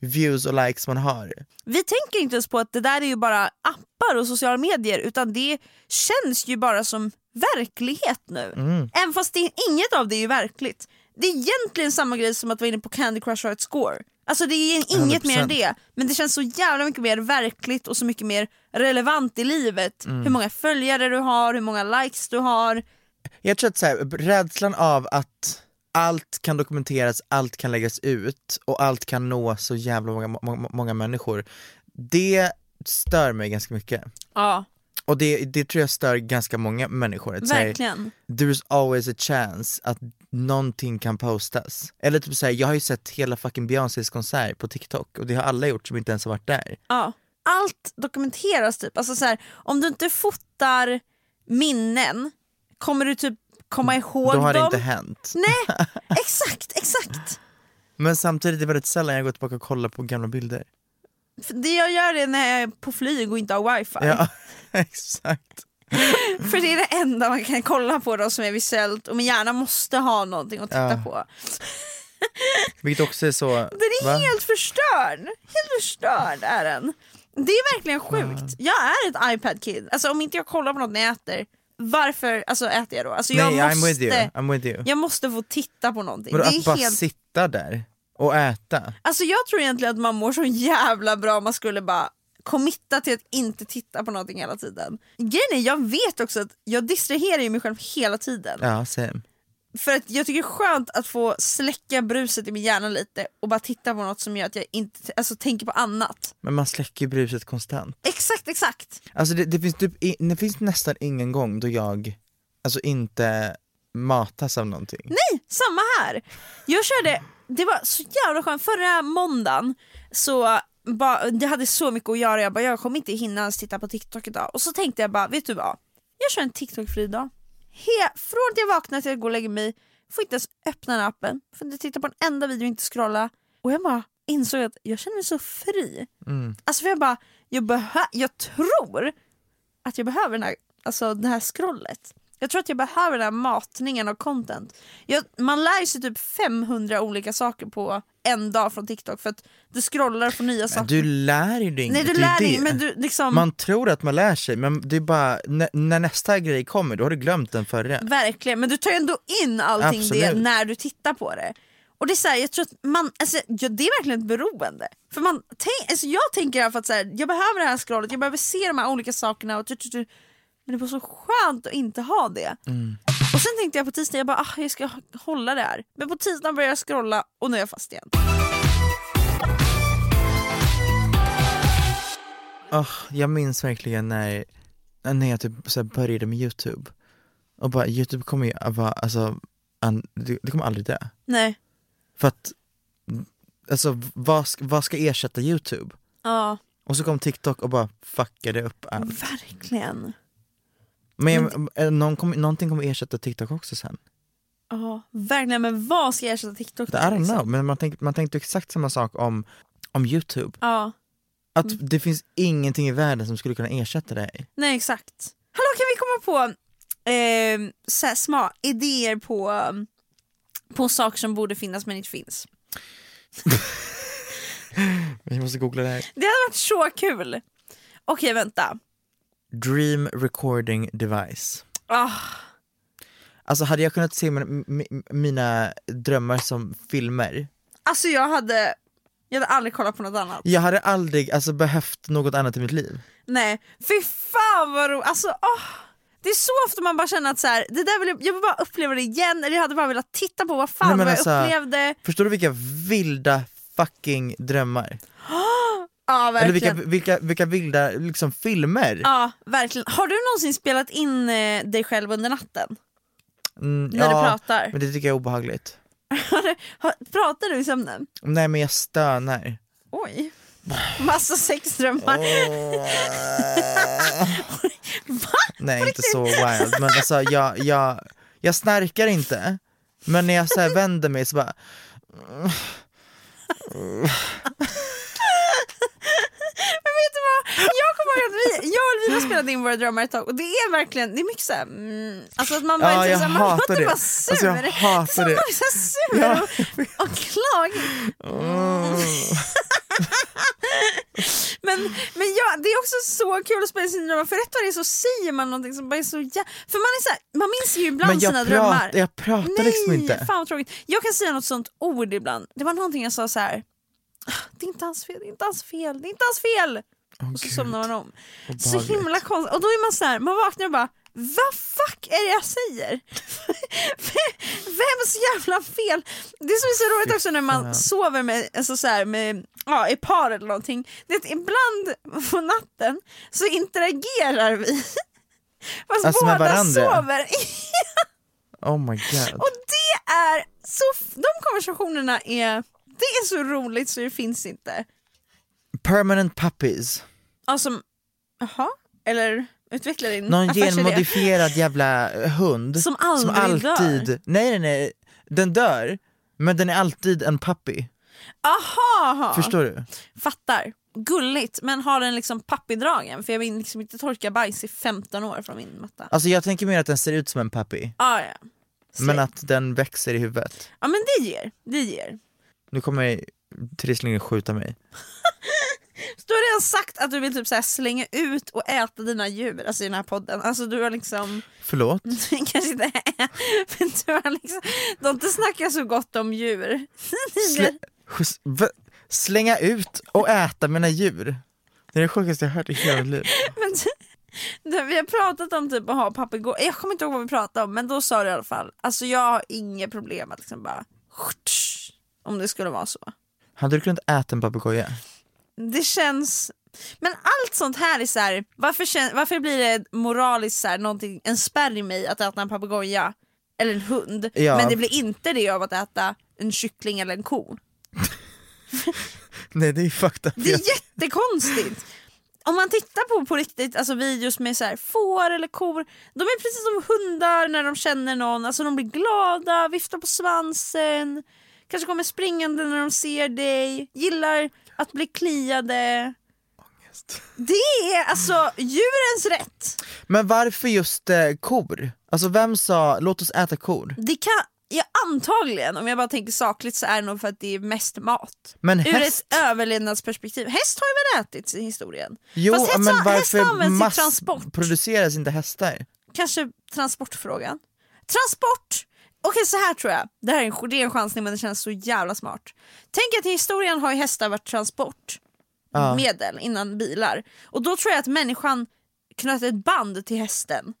views och likes man har. Vi tänker inte ens på att det där är ju bara appar och sociala medier utan det känns ju bara som verklighet nu. Mm. Även fast det, inget av det är ju verkligt. Det är egentligen samma grej som att vara inne på Candy Crush och ett score. Alltså det är inget mer än 100%. det, men det känns så jävla mycket mer verkligt och så mycket mer relevant i livet. Mm. Hur många följare du har, hur många likes du har. Jag tror att så här, rädslan av att allt kan dokumenteras, allt kan läggas ut och allt kan nå så jävla många, må- många människor. Det stör mig ganska mycket. Ja, Och det, det tror jag stör ganska många människor. Att verkligen. there's always a chance att någonting kan postas. Eller typ såhär, jag har ju sett hela fucking Beyoncés konsert på TikTok och det har alla gjort som inte ens har varit där. Ja. Allt dokumenteras typ. Alltså så här, om du inte fotar minnen, kommer du typ komma ihåg Då har det dem? inte hänt. Nej, <laughs> exakt, exakt. Men samtidigt är det väldigt sällan jag går tillbaka och kollar på gamla bilder. För det jag gör det när jag är på flyg och inte har wifi. Ja, <laughs> exakt. <laughs> För det är det enda man kan kolla på då som är visuellt och min hjärna måste ha någonting att titta Ja. på. Vilket också är så... Den är va? helt förstörd! Helt förstörd är den. Det är verkligen sjukt. Jag är ett iPad-kid. Alltså om inte jag kollar på något när jag äter, varför alltså, äter jag då? Alltså, jag, Nej, måste, I'm with you. I'm with you. jag måste få titta på någonting. Men det att bara helt... sitta där och äta. Alltså jag tror egentligen att man mår så jävla bra om man skulle bara committa till att inte titta på någonting hela tiden. Grejen är, jag vet också att jag distraherar mig själv hela tiden. Ja, same. För att jag tycker det är skönt att få släcka bruset i min hjärna lite och bara titta på något som gör att jag inte alltså, tänker på annat. Men man släcker ju bruset konstant. Exakt, exakt. Alltså det, det, finns typ, det finns nästan ingen gång då jag alltså inte matas av någonting. Nej, samma här. Jag körde, det var så jävla skönt, förra måndagen så ba, jag hade så mycket att göra, jag bara jag kommer inte hinna ens titta på TikTok idag. Och så tänkte jag bara, vet du vad? Jag kör en TikTok-fri dag. He, från att jag vaknar till att jag går och lägger mig, får inte ens öppna den appen, får inte titta på en enda video, inte scrolla. Och jag bara insåg att jag känner mig så fri. Mm. Alltså för jag bara, jag, behö- jag tror att jag behöver den här, alltså det här scrollet. Jag tror att jag behöver den här matningen av content. Jag, man lär sig typ 500 olika saker på en dag från TikTok för att du scrollar får nya Men saker. du lär ju dig Nej inget, du det är lär dig det. men du liksom Man tror att man lär sig men det är bara, när, när nästa grej kommer då har du glömt den förra. Verkligen, men du tar ju ändå in allting det Absolut. när du tittar på det. Och det är så här, jag tror att man, alltså, ja, det är verkligen ett beroende. För man, tänk, alltså, jag tänker i alla fall att så här, jag behöver det här scrollet, jag behöver se de här olika sakerna och tu, tu, tu. Men det var så skönt att inte ha det. Mm. Och sen tänkte jag på tisdag, jag bara ah, jag ska hålla det här. Men på tisdagen började jag scrolla och nu är jag fast igen. Åh, jag minns verkligen när, när jag typ så började med youtube och bara youtube kommer ju att vara, alltså, an, det, det kommer aldrig dö. Nej. För att, alltså vad, ska- vad ska ersätta youtube? Ja, Och så kom TikTok och bara fuckade upp allt. verkligen. Men, eh, någon kom, någonting kommer ersätta TikTok också sen. Ja, verkligen. Men vad ska ersätta TikTok med, don't liksom? know, men man, tänk, man tänkte exakt samma sak om, om youtube. Ja, Att Mm. det finns ingenting i världen som skulle kunna ersätta det. nej exakt. Hallå kan vi komma på eh, så här, idéer på, på saker som borde finnas men inte finns? <laughs> Vi måste googla det här. Det hade varit så kul! Okej vänta. Dream recording device. Ah, Alltså hade jag kunnat se min, mi- mina drömmar som filmer, alltså jag hade, jag hade aldrig kollat på något annat. jag hade aldrig alltså, behövt något annat i mitt liv. Nej, fy fan vad roligt. Alltså, åh. Det är så ofta man bara känner att så här, det där vill jag, jag vill bara uppleva det igen, eller jag hade bara velat titta på vad fan Nej, vad alltså, jag upplevde. Förstår du vilka vilda fucking drömmar? Ja Eller verkligen. vilka, vilka, vilka vilda liksom, filmer? Ja verkligen. Har du någonsin spelat in eh, dig själv under natten? Mm, När du pratar? men det tycker jag är obehagligt. <laughs> Pratar du i sömnen? Nej men jag stönar. Oj. Massa sexdrömmar. <laughs> Nej inte så wild, men alltså jag, jag, jag snarkar inte, men när jag så vänder mig så bara <laughs> Men vet du vad? Jag kommer ihåg att vi, jag och Elvira spelade in våra drömmar ett tag och det är verkligen, det är mycket såhär, mm, alltså att man bara Ja, jag så här, man hatar låter det. bara sur. Alltså, jag hatar så det. Man är så här sur Ja. och, och klagig. Men, men ja, det är också så kul att spela sina drömmar för rätt vad det är så säger man någonting som bara är så jä... För man är så här, man minns ju ibland Men jag, sina prat, drömmar. jag pratar Nej, liksom inte. fan vad tråkigt. Jag kan säga något sånt ord ibland. Det var någonting jag sa så här. "Ah, det är inte hans fel, det är inte hans fel, det är inte hans fel. Och så somnar man om. Så himla konstigt. Och då är man så här, man vaknar och bara vad fuck är det jag säger? <laughs> Vems jävla fel? Det som är så roligt också när man sover med, alltså så här, med ja, i par eller någonting, det är att ibland på natten så interagerar vi. <laughs> Fast Alltså båda sover. <laughs> Oh my god. Och det är så, de konversationerna är, det är så roligt så det finns inte. Permanent puppies. Alltså, jaha? Eller utveckla din Någon genmodifierad jävla hund <laughs> Som aldrig alltid, dör. nej nej nej, den dör, men den är alltid en puppy. Aha. Förstår du? Fattar. Gulligt, men har den liksom pappidragen? För jag vill liksom inte torka bajs i 15 år från min matta. Alltså jag tänker mer att den ser ut som en puppy, Ah, ja. men att den växer i huvudet. ja men det ger, det ger. Nu kommer trisslingen skjuta mig. <laughs> Så du har redan sagt att du vill typ så slänga ut och äta dina djur alltså i den här podden. Alltså du har liksom Förlåt? <laughs> kanske inte men du har liksom, du har inte snackat så gott om djur. Slä, slänga ut och äta mina djur. Det är det sjukaste jag hört i hela mitt liv. <laughs> Vi har pratat om typ att ha papegojor, jag kommer inte ihåg vad vi pratade om men då sa du i alla fall, alltså jag har inget problem att liksom bara om det skulle vara så. Hade du kunnat äta en papegoja? Det känns, men allt sånt här är så här, varför, kän, varför blir det moraliskt så här, någonting, en spärr i mig att äta en papegoja eller en hund Ja. men det blir inte det av att äta en kyckling eller en ko. <laughs> Nej det är fucked up. Det är jättekonstigt. Om man tittar på på riktigt alltså videos med så här, får eller kor, de är precis som hundar när de känner någon, alltså de blir glada, viftar på svansen, kanske kommer springande när de ser dig, gillar att bli kliade. Det är alltså djurens rätt. Men varför just eh, kor? Alltså vem sa låt oss äta kor? Det kan, ja, antagligen, om jag bara tänker sakligt så är det nog för att det är mest mat. Men Ur häst? ett överlevnadsperspektiv. Häst har ju väl ätits i historien? Jo Fast häst, men häst varför används i transport. massproduceras inte hästar? Kanske transportfrågan. Transport! Okej så här tror jag, det här är en, det är en chansning men det känns så jävla smart. Tänk att i historien har ju hästar varit transportmedel innan bilar. Och då tror jag att människan knöt ett band till hästen.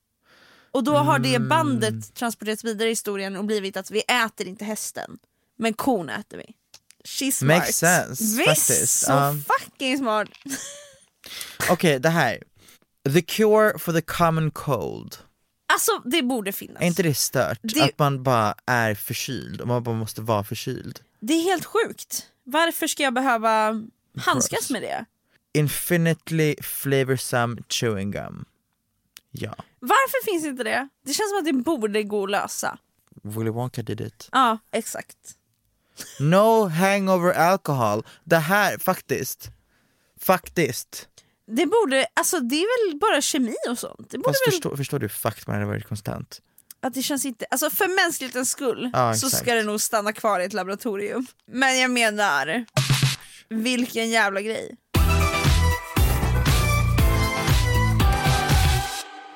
Och då har det Mm. bandet transporterats vidare i historien och blivit att vi äter inte hästen. Men kon äter vi. She's smart. Makes sense, Visst, faktiskt. så Ja. fucking smart. Okej det här, the cure for the common cold. Alltså det borde finnas. Är inte det stört? Det- Att man bara är förkyld och man bara måste vara förkyld. Det är helt sjukt. Varför ska jag behöva handskas med det? Infinitely flavorsome chewing gum. Ja, Varför finns inte det? Det känns som att det borde gå att lösa. Willy Wonka did it. Ja, exakt. No hangover alcohol. Det här faktiskt, faktiskt. Det borde, alltså det är väl bara kemi och sånt? Det borde Fast väl, förstår, förstår du hur fucked man hade varit konstant? att det känns inte, alltså för mänsklighetens skull Ja, så ska det nog stanna kvar i ett laboratorium. Men jag menar, vilken jävla grej.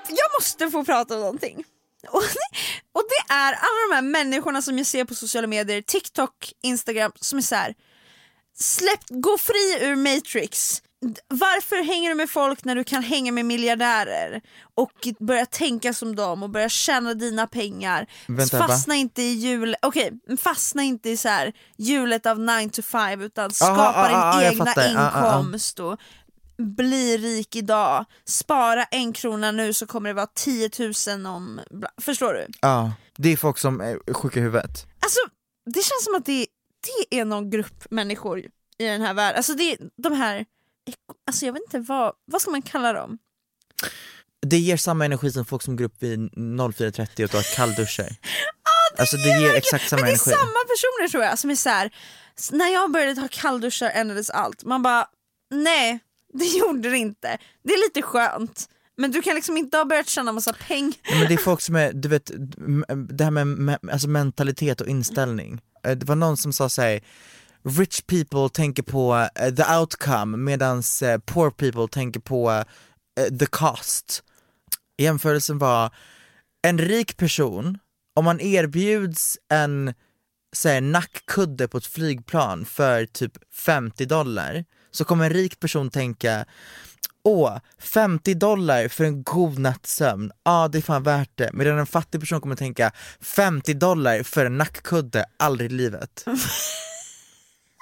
Jag måste måste få prata om någonting. <laughs> Och det, och det är alla de här människorna som jag ser på sociala medier, TikTok, Instagram, som är så här. Släpp, gå fri ur Matrix. Varför hänger du med folk när du kan hänga med miljardärer? Och börja tänka som dem och börja tjäna dina pengar. Vänta, va? fastna inte i hjul, okej, fastna inte i så här hjulet av 9 to 5 utan skapa Aha, din ah, ah, jag egna inkomst och bli rik idag. Spara en krona nu så kommer det vara 10 000 om... Förstår du? Ja, det är folk som är sjuka i huvudet. Alltså, det känns som att det, det är någon grupp människor i den här världen. Alltså det de här, alltså jag vet inte vad, vad ska man kalla dem? Det ger samma energi som folk som går upp vid 04.30 och tar kallduschar. <laughs> alltså det ger exakt samma Men det är energi. samma personer tror jag som är så här. när jag började ta kallduschar ändrades allt. Man bara, nej det <laughs> gjorde det inte. Det är lite skönt. Men du kan liksom inte ha börjat tjäna massa pengar. Nej, men det är folk som är, du vet, <laughs> det här med me- alltså mentalitet och inställning. Eh, Det var någon som sa såhär, rich people tänker på uh, the outcome medan eh, poor people tänker på uh, the cost. Jämförelsen var, en rik person, om man erbjuds en så nackkudde på ett flygplan för typ 50 dollar, så kommer en rik person tänka Åh, 50 dollar för en god natts sömn, ja ah, det är fan värt det. Medan en fattig person kommer tänka 50 dollar för en nackkudde, aldrig i livet. <laughs>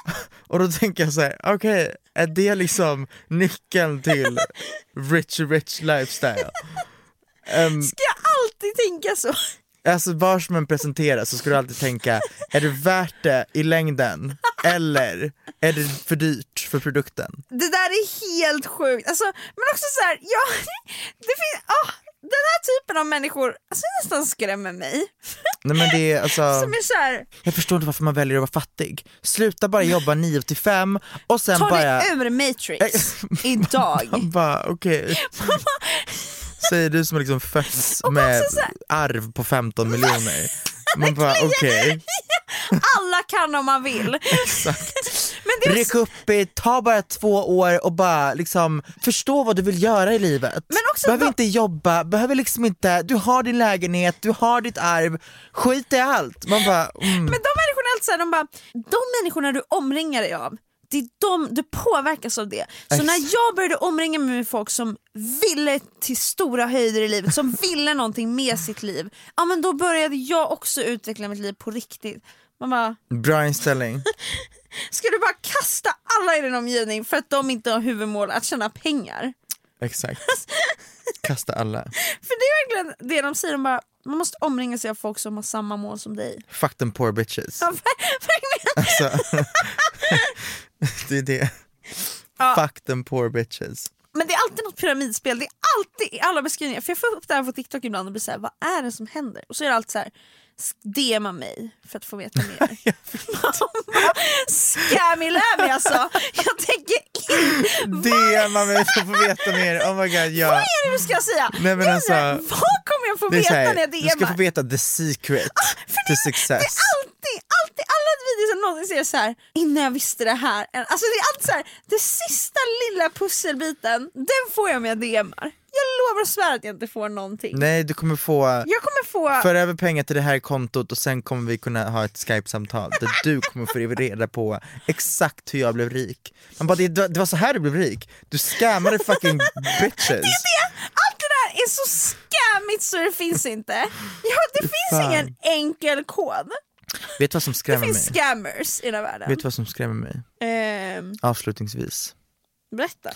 <laughs> Och då tänker jag så här: okej, är det liksom nyckeln till rich rich lifestyle? Ehm, Ska jag alltid tänka så? Alltså var som än presenteras så ska du alltid tänka, är det värt det i längden? Eller är det för dyrt för produkten? Det där är helt sjukt. Alltså, men också så här, ja, <laughs> det finns, ah, den här typen av människor alltså, nästan skrämmer mig. Nej men det är alltså, <laughs> Som är så här, jag förstår inte varför man väljer att vara fattig. Sluta bara jobba <laughs> 9 till 5 och sen ta bara... dig ur Matrix <laughs> idag. Man bara okej. Säger du som liksom fötts med här- arv på 15 miljoner. Man bara okej, Alla kan om man vill. Men ryck upp i, ta bara två år och bara liksom förstå vad du vill göra i livet. Men också behöver de- inte jobba, behöver liksom inte, du har din lägenhet, du har ditt arv, skit i allt. Man bara, mm. Men de människorna, alltså, de, bara, de människorna du omringar dig av, det är de, du påverkas av det. Så när jag började omringa mig med folk som ville till stora höjder i livet, som <laughs> ville någonting med sitt liv, ja men då började jag också utveckla mitt liv på riktigt. Man bara, bra inställning. <laughs> ska du bara kasta alla i din omgivning för att de inte har huvudmål att tjäna pengar? Exakt. <laughs> Kasta alla. För det är verkligen det de säger, de bara, man måste omringa sig av folk som har samma mål som dig. Fuck them poor bitches. Ja, ver- verkligen. Alltså, <laughs> det är det. Ja. Fuck them poor bitches. Men det är alltid något pyramidspel, det är alltid i alla beskrivningar. För jag får upp det här på TikTok ibland och blir såhär, vad är det som händer? Och så är det alltid såhär, DMa mig för att få veta mer. <laughs> Scammy-lammy alltså! Jag tänker in, DMa mig för att få veta mer, oh my god ja. vad är det du ska säga? Nej, men alltså, vad kommer jag få veta här, när jag du ska få DMar? veta the secret to det, success. det är alltid, alltid, alla jag någonsin ser så här. innan jag visste det här. Alltså det är alltid så här, det sista lilla pusselbiten, den får jag om jag DMar. Jag lovar och svär att jag inte får någonting. Nej du kommer få, Jag kommer få... för över pengar till det här kontot och sen kommer vi kunna ha ett skype-samtal där du kommer få reda på exakt hur jag blev rik. Man bara, det, det var så här du blev rik, du scammade fucking bitches. <laughs> Allt det där är så scammigt så det finns inte. Ja, det finns fan. ingen enkel kod. Vet du vad som Det skrämmer mig? finns scammers i den här världen. Vet du vad som skrämmer mig? Ehm, Avslutningsvis. berätta.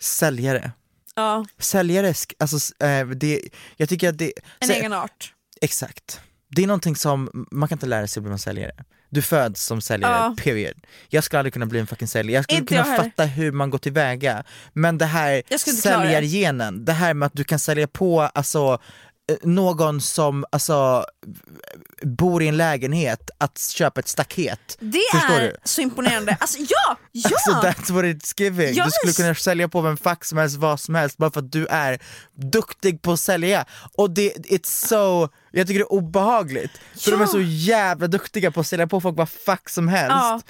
Säljare. Ja, Säljare, alltså eh, det, jag tycker att det... en sä- egen art. Exakt. Det är någonting som, man kan inte lära sig att bli en säljare. Du föds som säljare, Ja. period. Jag skulle aldrig kunna bli en fucking säljare, jag skulle Inte kunna jag fatta hur man går tillväga. Men det här det. säljargenen, det här med att du kan sälja på alltså, någon som alltså, bor i en lägenhet att köpa ett staket. Det Förstår är du? så imponerande. Alltså ja, <laughs> ja! Alltså that's what it's giving. Ja, du skulle kunna sälja på vem fuck som helst, vad som helst bara för att du är duktig på att sälja. Och det, it's so, jag tycker det är obehagligt. För de är Ja. så jävla duktiga på att sälja på folk vad fuck som helst. Ja.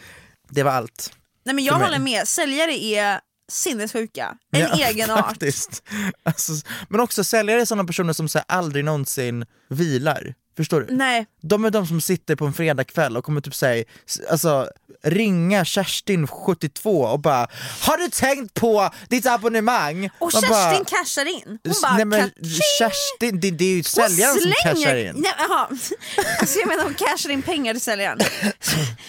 Det var allt. Nej men jag håller med, säljare är sinnessjuka, en Ja, <laughs> egen art. faktiskt. Alltså, men också säljare är sådana personer som så här, aldrig någonsin vilar. Förstår du? Nej, De är de som sitter på en fredagkväll och kommer typ säga, alltså ringa Kerstin 72 och bara Har du tänkt på ditt abonnemang? och Man Kerstin bara, cashar in. Hon bara Nej men! Kerstin, det, det är ju säljaren som cashar in. Nej, jaha. <laughs> alltså jag menar hon cashar in pengar till säljaren.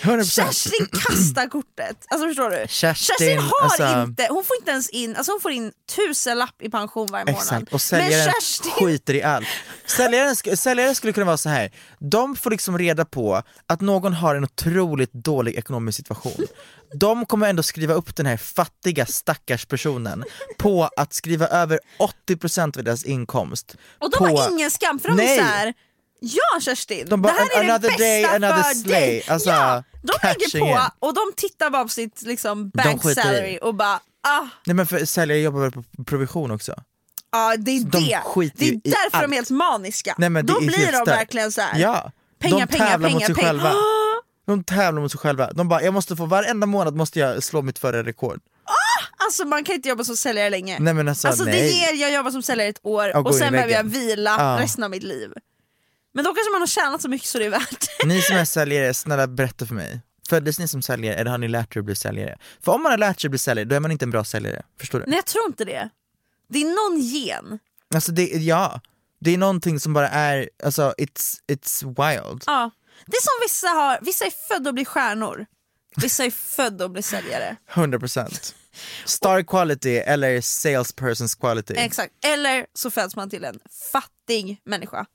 100%. Kerstin kastar kortet. Alltså förstår du? Kerstin, har alltså- inte, hon får inte ens in, alltså hon får in tusen lapp i pension varje månad. Exakt, och Men säljaren Kerstin, skiter i allt. Säljaren, säljaren skulle kunna vara så här. de får liksom reda på att någon har en otroligt dålig ekonomisk situation. De kommer ändå skriva upp den här fattiga stackars personen på att skriva över 80% av deras inkomst. och de på... har ingen skam för de är såhär Ja Kerstin, De bara, det här är "Another det bästa day, another för slay." dig. Alltså, ja, de lägger på in. och de tittar bara på sitt liksom, bank salary och bara ah, Nej men för säljare jobbar väl på provision också? Ah, det är De det. Det är därför de allt. är helt maniska. Nej, men det Då blir de verkligen så här. Ja, pengar, de pengar, pengar, mot sig pengar. själva. Ah! De tävlar mot sig själva. De bara, jag måste få, varenda månad måste jag slå mitt förra rekord. Alltså man kan inte jobba som säljare länge. Nej men alltså, Alltså det nej. ger, jag jobbar som säljare ett år Och och sen behöver jag vila Ja. resten av mitt liv. Men då kanske man har tjänat så mycket så det är värt Ni som är säljare, snälla berätta för mig. Föddes ni som säljare eller har ni lärt er att bli säljare? För om man har lärt sig att bli säljare, då är man inte en bra säljare. Förstår du? Nej jag tror inte det. Det är någon gen. Alltså det, ja. Det är någonting som bara är, alltså it's, it's wild. Ja. Det är som vissa har, vissa är födda att bli stjärnor. Vissa är födda att bli säljare. 100% <laughs> Star quality eller salespersons quality. Exakt. Eller så föds man till en fattig människa.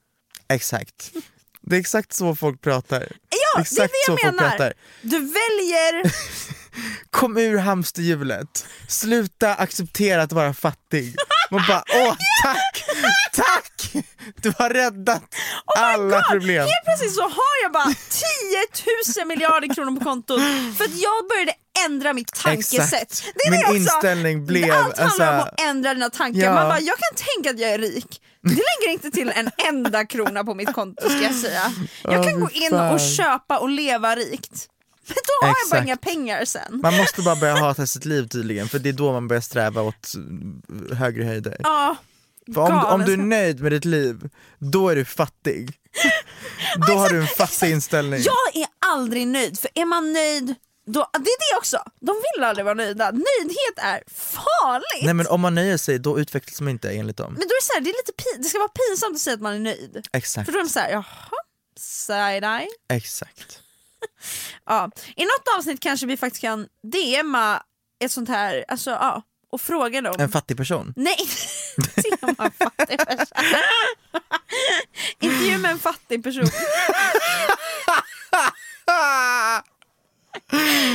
Exakt. Det är exakt så folk pratar. Ja, exakt det är det jag menar. Du väljer <laughs> Kom ur hamsterhjulet, sluta acceptera att vara fattig. Man bara åh tack, tack! Du har räddat alla God, problem. Helt plötsligt så har jag bara 10 000 miljarder kronor på kontot för att jag började ändra mitt tankesätt. Exakt. Det är Min också. inställning blev, Allt handlar om alltså- att ändra dina tankar. Ja. Man bara, jag kan tänka att jag är rik. Det lägger inte till en enda krona på mitt konto ska jag säga. Jag kan gå fy in och köpa och leva rikt. Men då har jag bara Exakt. inga pengar sen. Man måste bara börja hata sitt liv tydligen, för det är då man börjar sträva åt högre höjder. Ja, För om, om du är nöjd med ditt liv, då är du fattig. <laughs> Då har du en fattig inställning. Jag är aldrig nöjd, för är man nöjd då, det är det också, de vill aldrig vara nöjda. Nöjdhet är farligt. Nej men om man nöjer sig, då utvecklas man inte enligt dem. Men då är det så här, det, är lite det ska vara pinsamt att säga att man är nöjd. Exakt, För då är de såhär, jaha, side-eye. exakt. <laughs> Ja. I något avsnitt kanske vi faktiskt kan DMa ett sånt här, alltså ja, och fråga dem. En fattig person. Nej, <laughs> DMa en fattig person. <laughs> Intervju med en fattig person.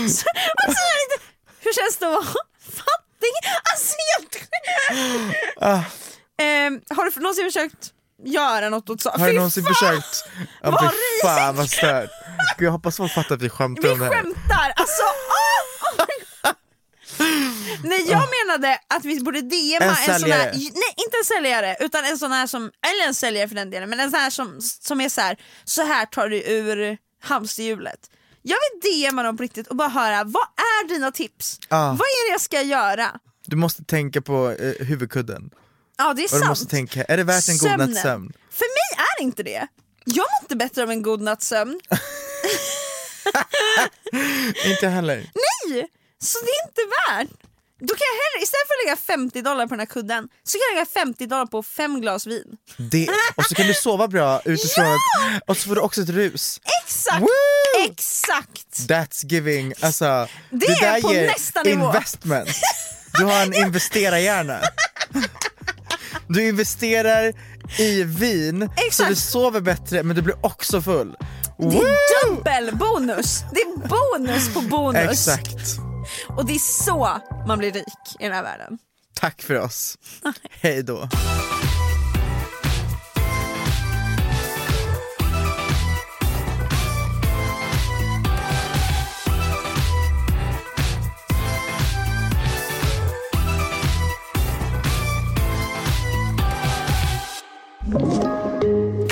Så, alltså, hur känns det att vara fattig? Alltså helt Ah, Ehm, Har du någonsin försökt göra något åt saken? har du någonsin försökt? Ja, vad fy fan vad stört. Gud, jag hoppas folk fattar att vi skämtar Vi om det här. skämtar! Alltså! Oh God. Nej jag menade att vi borde DMa En en, sån här, nej inte en säljare utan en sån här som, eller en säljare för den delen, men en sån här som, som är så här, så här tar du ur hamsterhjulet. Jag vill DMa dem på riktigt och bara höra, vad är dina tips? Ah. Vad är det jag ska göra? Du måste tänka på eh, huvudkudden. Ja det är Och du sant. måste tänka, är det värt en god natts sömn? För mig är inte det. Jag mår inte bättre av en god natts sömn. <laughs> Inte heller. Nej! Så det är inte värt. Då kan jag hellre, istället för att lägga 50 dollar på den här kudden så kan jag lägga 50 dollar på fem glas vin. Det, och så kan du sova bra utifrån <laughs> att, och så får du också ett rus. Exakt! Woo! Exakt! That's giving, alltså Det är på ger nästa nivå. investment. Du har en <laughs> investerarhjärna. Du investerar i vin så Exakt. du sover bättre men du blir också full. Det Woo! är dubbel bonus! Det är bonus på bonus. Exakt. Och det är så man blir rik i den här världen. Tack för oss. <laughs> Hej då.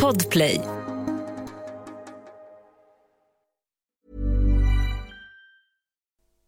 Podplay.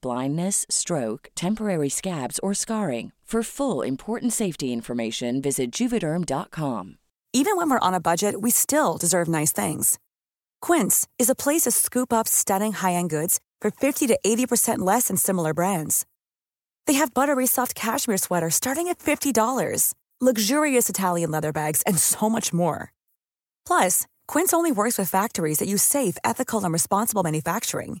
blindness, stroke, temporary scabs, or scarring. For full important safety information, visit juvederm.com. Even when we're on a budget, we still deserve nice things. Quince is a place to scoop up stunning high-end goods for 50 to 80% less than similar brands. They have buttery soft cashmere sweaters starting at $50, luxurious Italian leather bags, and so much more. Plus, Quince only works with factories that use safe, ethical, and responsible manufacturing.